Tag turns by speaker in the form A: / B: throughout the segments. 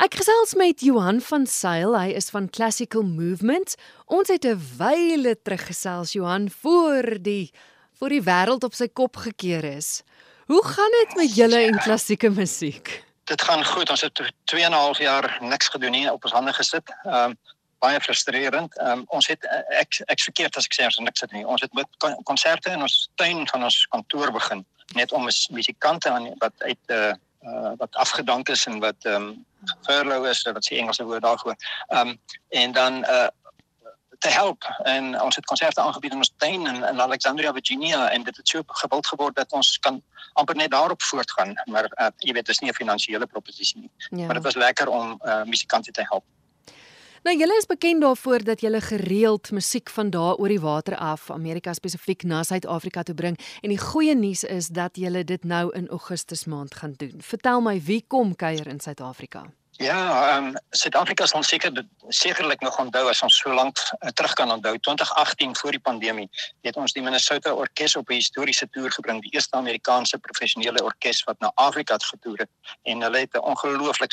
A: Ek gesels met Johan van Sail, hy is van Classical Movement. Ons het 'n wyle teruggesels Johan voor die voor die wêreld op sy kop gekeer is. Hoe gaan dit met julle en klassieke musiek?
B: Dit gaan goed. Ons het 2 en 'n half jaar niks gedoen nie, op ons hande gesit. Ehm um, baie frustrerend. Ehm um, ons het ek ek verkeerd as ek sê ons het niks gedoen nie. Ons het met konserte in ons tuin van ons kantoor begin net om musikante aan wat uit 'n uh, uh, wat afgedank is en wat ehm um, furlough is, wat se Engelse woord daarvoor. Ehm um, en dan uh te help en ons het konserte aangebied in ons tuin in, in Alexandria Virginia en dit het so gewild geword dat ons kan amper net daarop voortgaan maar uh, jy weet dit is nie 'n finansiële proposisie nie ja. maar dit was lekker om uh, musikante te help
A: Nou julle is bekend daarvoor dat julle gereeld musiek van daar oor die water af Amerika spesifiek na Suid-Afrika toe bring en die goeie nuus is dat julle dit nou in Augustus maand gaan doen. Vertel my wie kom kuier in Suid-Afrika?
B: Ja, ehm um, Suid-Afrika sal seker sekerlik nog onthou as ons so lank uh, terug kan onthou 2018 voor die pandemie het ons die Minnesota Orkees op 'n historiese toer gebring, die eerste Amerikaanse professionele orkes wat na Afrika het getoer en hulle het 'n ongelooflik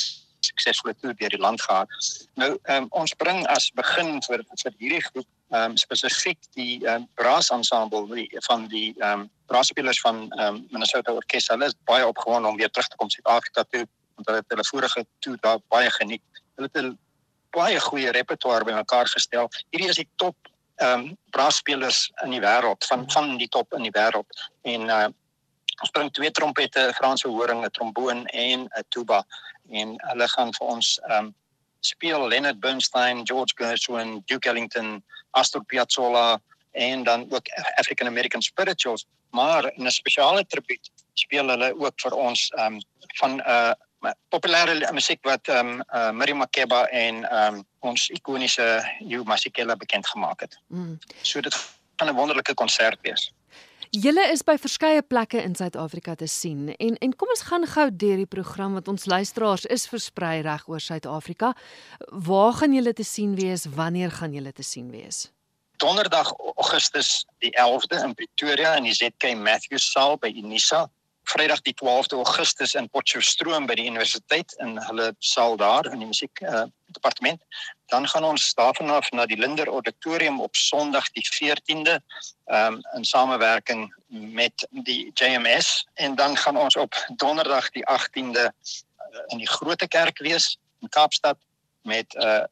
B: suksesvolle toer deur die land gehad. Nou ehm um, ons bring as begin vir vir hierdie groep ehm um, spesifiek die ehm um, brass ensemble die, van die ehm um, brassspelers van ehm um, Minnesota Orkest. Hulle is baie opgewonde om weer terug te kom Suid-Afrika toe want hulle het hulle vorige toer daar baie geniet. Hulle het 'n baie goeie repertoire bymekaar gestel. Hierdie is die top ehm um, brassspelers in die wêreld van van die top in die wêreld en uh, ons bring twee trompette, 'n Franse horing, 'n tromboon en 'n tuba en hulle gaan vir ons ehm um, speel Leonard Bernstein, George Gershwin, Duke Ellington, Astor Piazzolla en dan ook African American spirituals, maar in 'n spesiale tribuut speel hulle ook vir ons ehm um, van 'n uh, populêre musiek wat ehm um, uh, Miriam Makeba en ehm um, ons ikoniese Hugh Masekela bekend gemaak het. Mm. So dit gaan 'n wonderlike konsert wees.
A: Julle is by verskeie plekke in Suid-Afrika te sien en en kom ons gaan gou deur die program wat ons luisteraars is versprei reg oor Suid-Afrika. Waar gaan julle te sien wees? Wanneer gaan julle te sien wees?
B: Donderdag Augustus die 11de in Pretoria in die ZK Matthews saal by Unisa. Vrydag die 12de Augustus in Potchefstroom by die universiteit in hulle saal daar in die musiek uh, departement. Dan gaan ons daarvan af na die Linder Auditorium op Sondag die 14de um, in samewerking met die JMS en dan gaan ons op Donderdag die 18de uh, in die Grote Kerk wees in Kaapstad met 'n uh,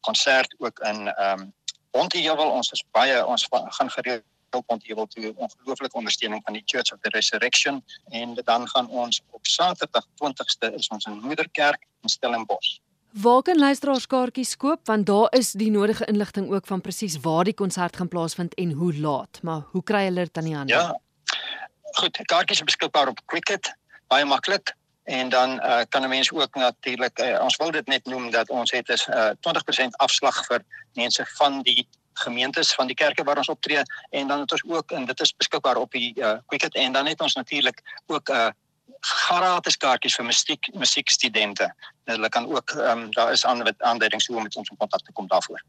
B: konsert ook in ehm um, Ontjewel ons is baie ons gaan gereeld Hilpont Ewel toe ongelooflike ondersteuning van die Church of the Resurrection en dan gaan ons op Saterdag 20ste is ons in Moederkerk in Stellenbosch.
A: Waar kan luisteraars kaartjies koop want daar is die nodige inligting ook van presies waar die konsert gaan plaasvind en hoe laat, maar hoe kry hulle dit aan die hande?
B: Ja. Goed, kaartjies is beskikbaar op Quicket, baie maklik. En dan uh, kan 'n mens ook natuurlik uh, ons wil dit net noem dat ons het 'n uh, 20% afslag vir mense van die gemeentes van die kerke waar ons optree en dan het ons ook en dit is beskikbaar op die uh, Quicket en dan het ons natuurlik ook 'n uh, gratis kaartjies vir musiek musiekstudente. Hulle kan ook ehm um, daar is aan aanduidings hoe om met ons in kontak te kom daarvoor.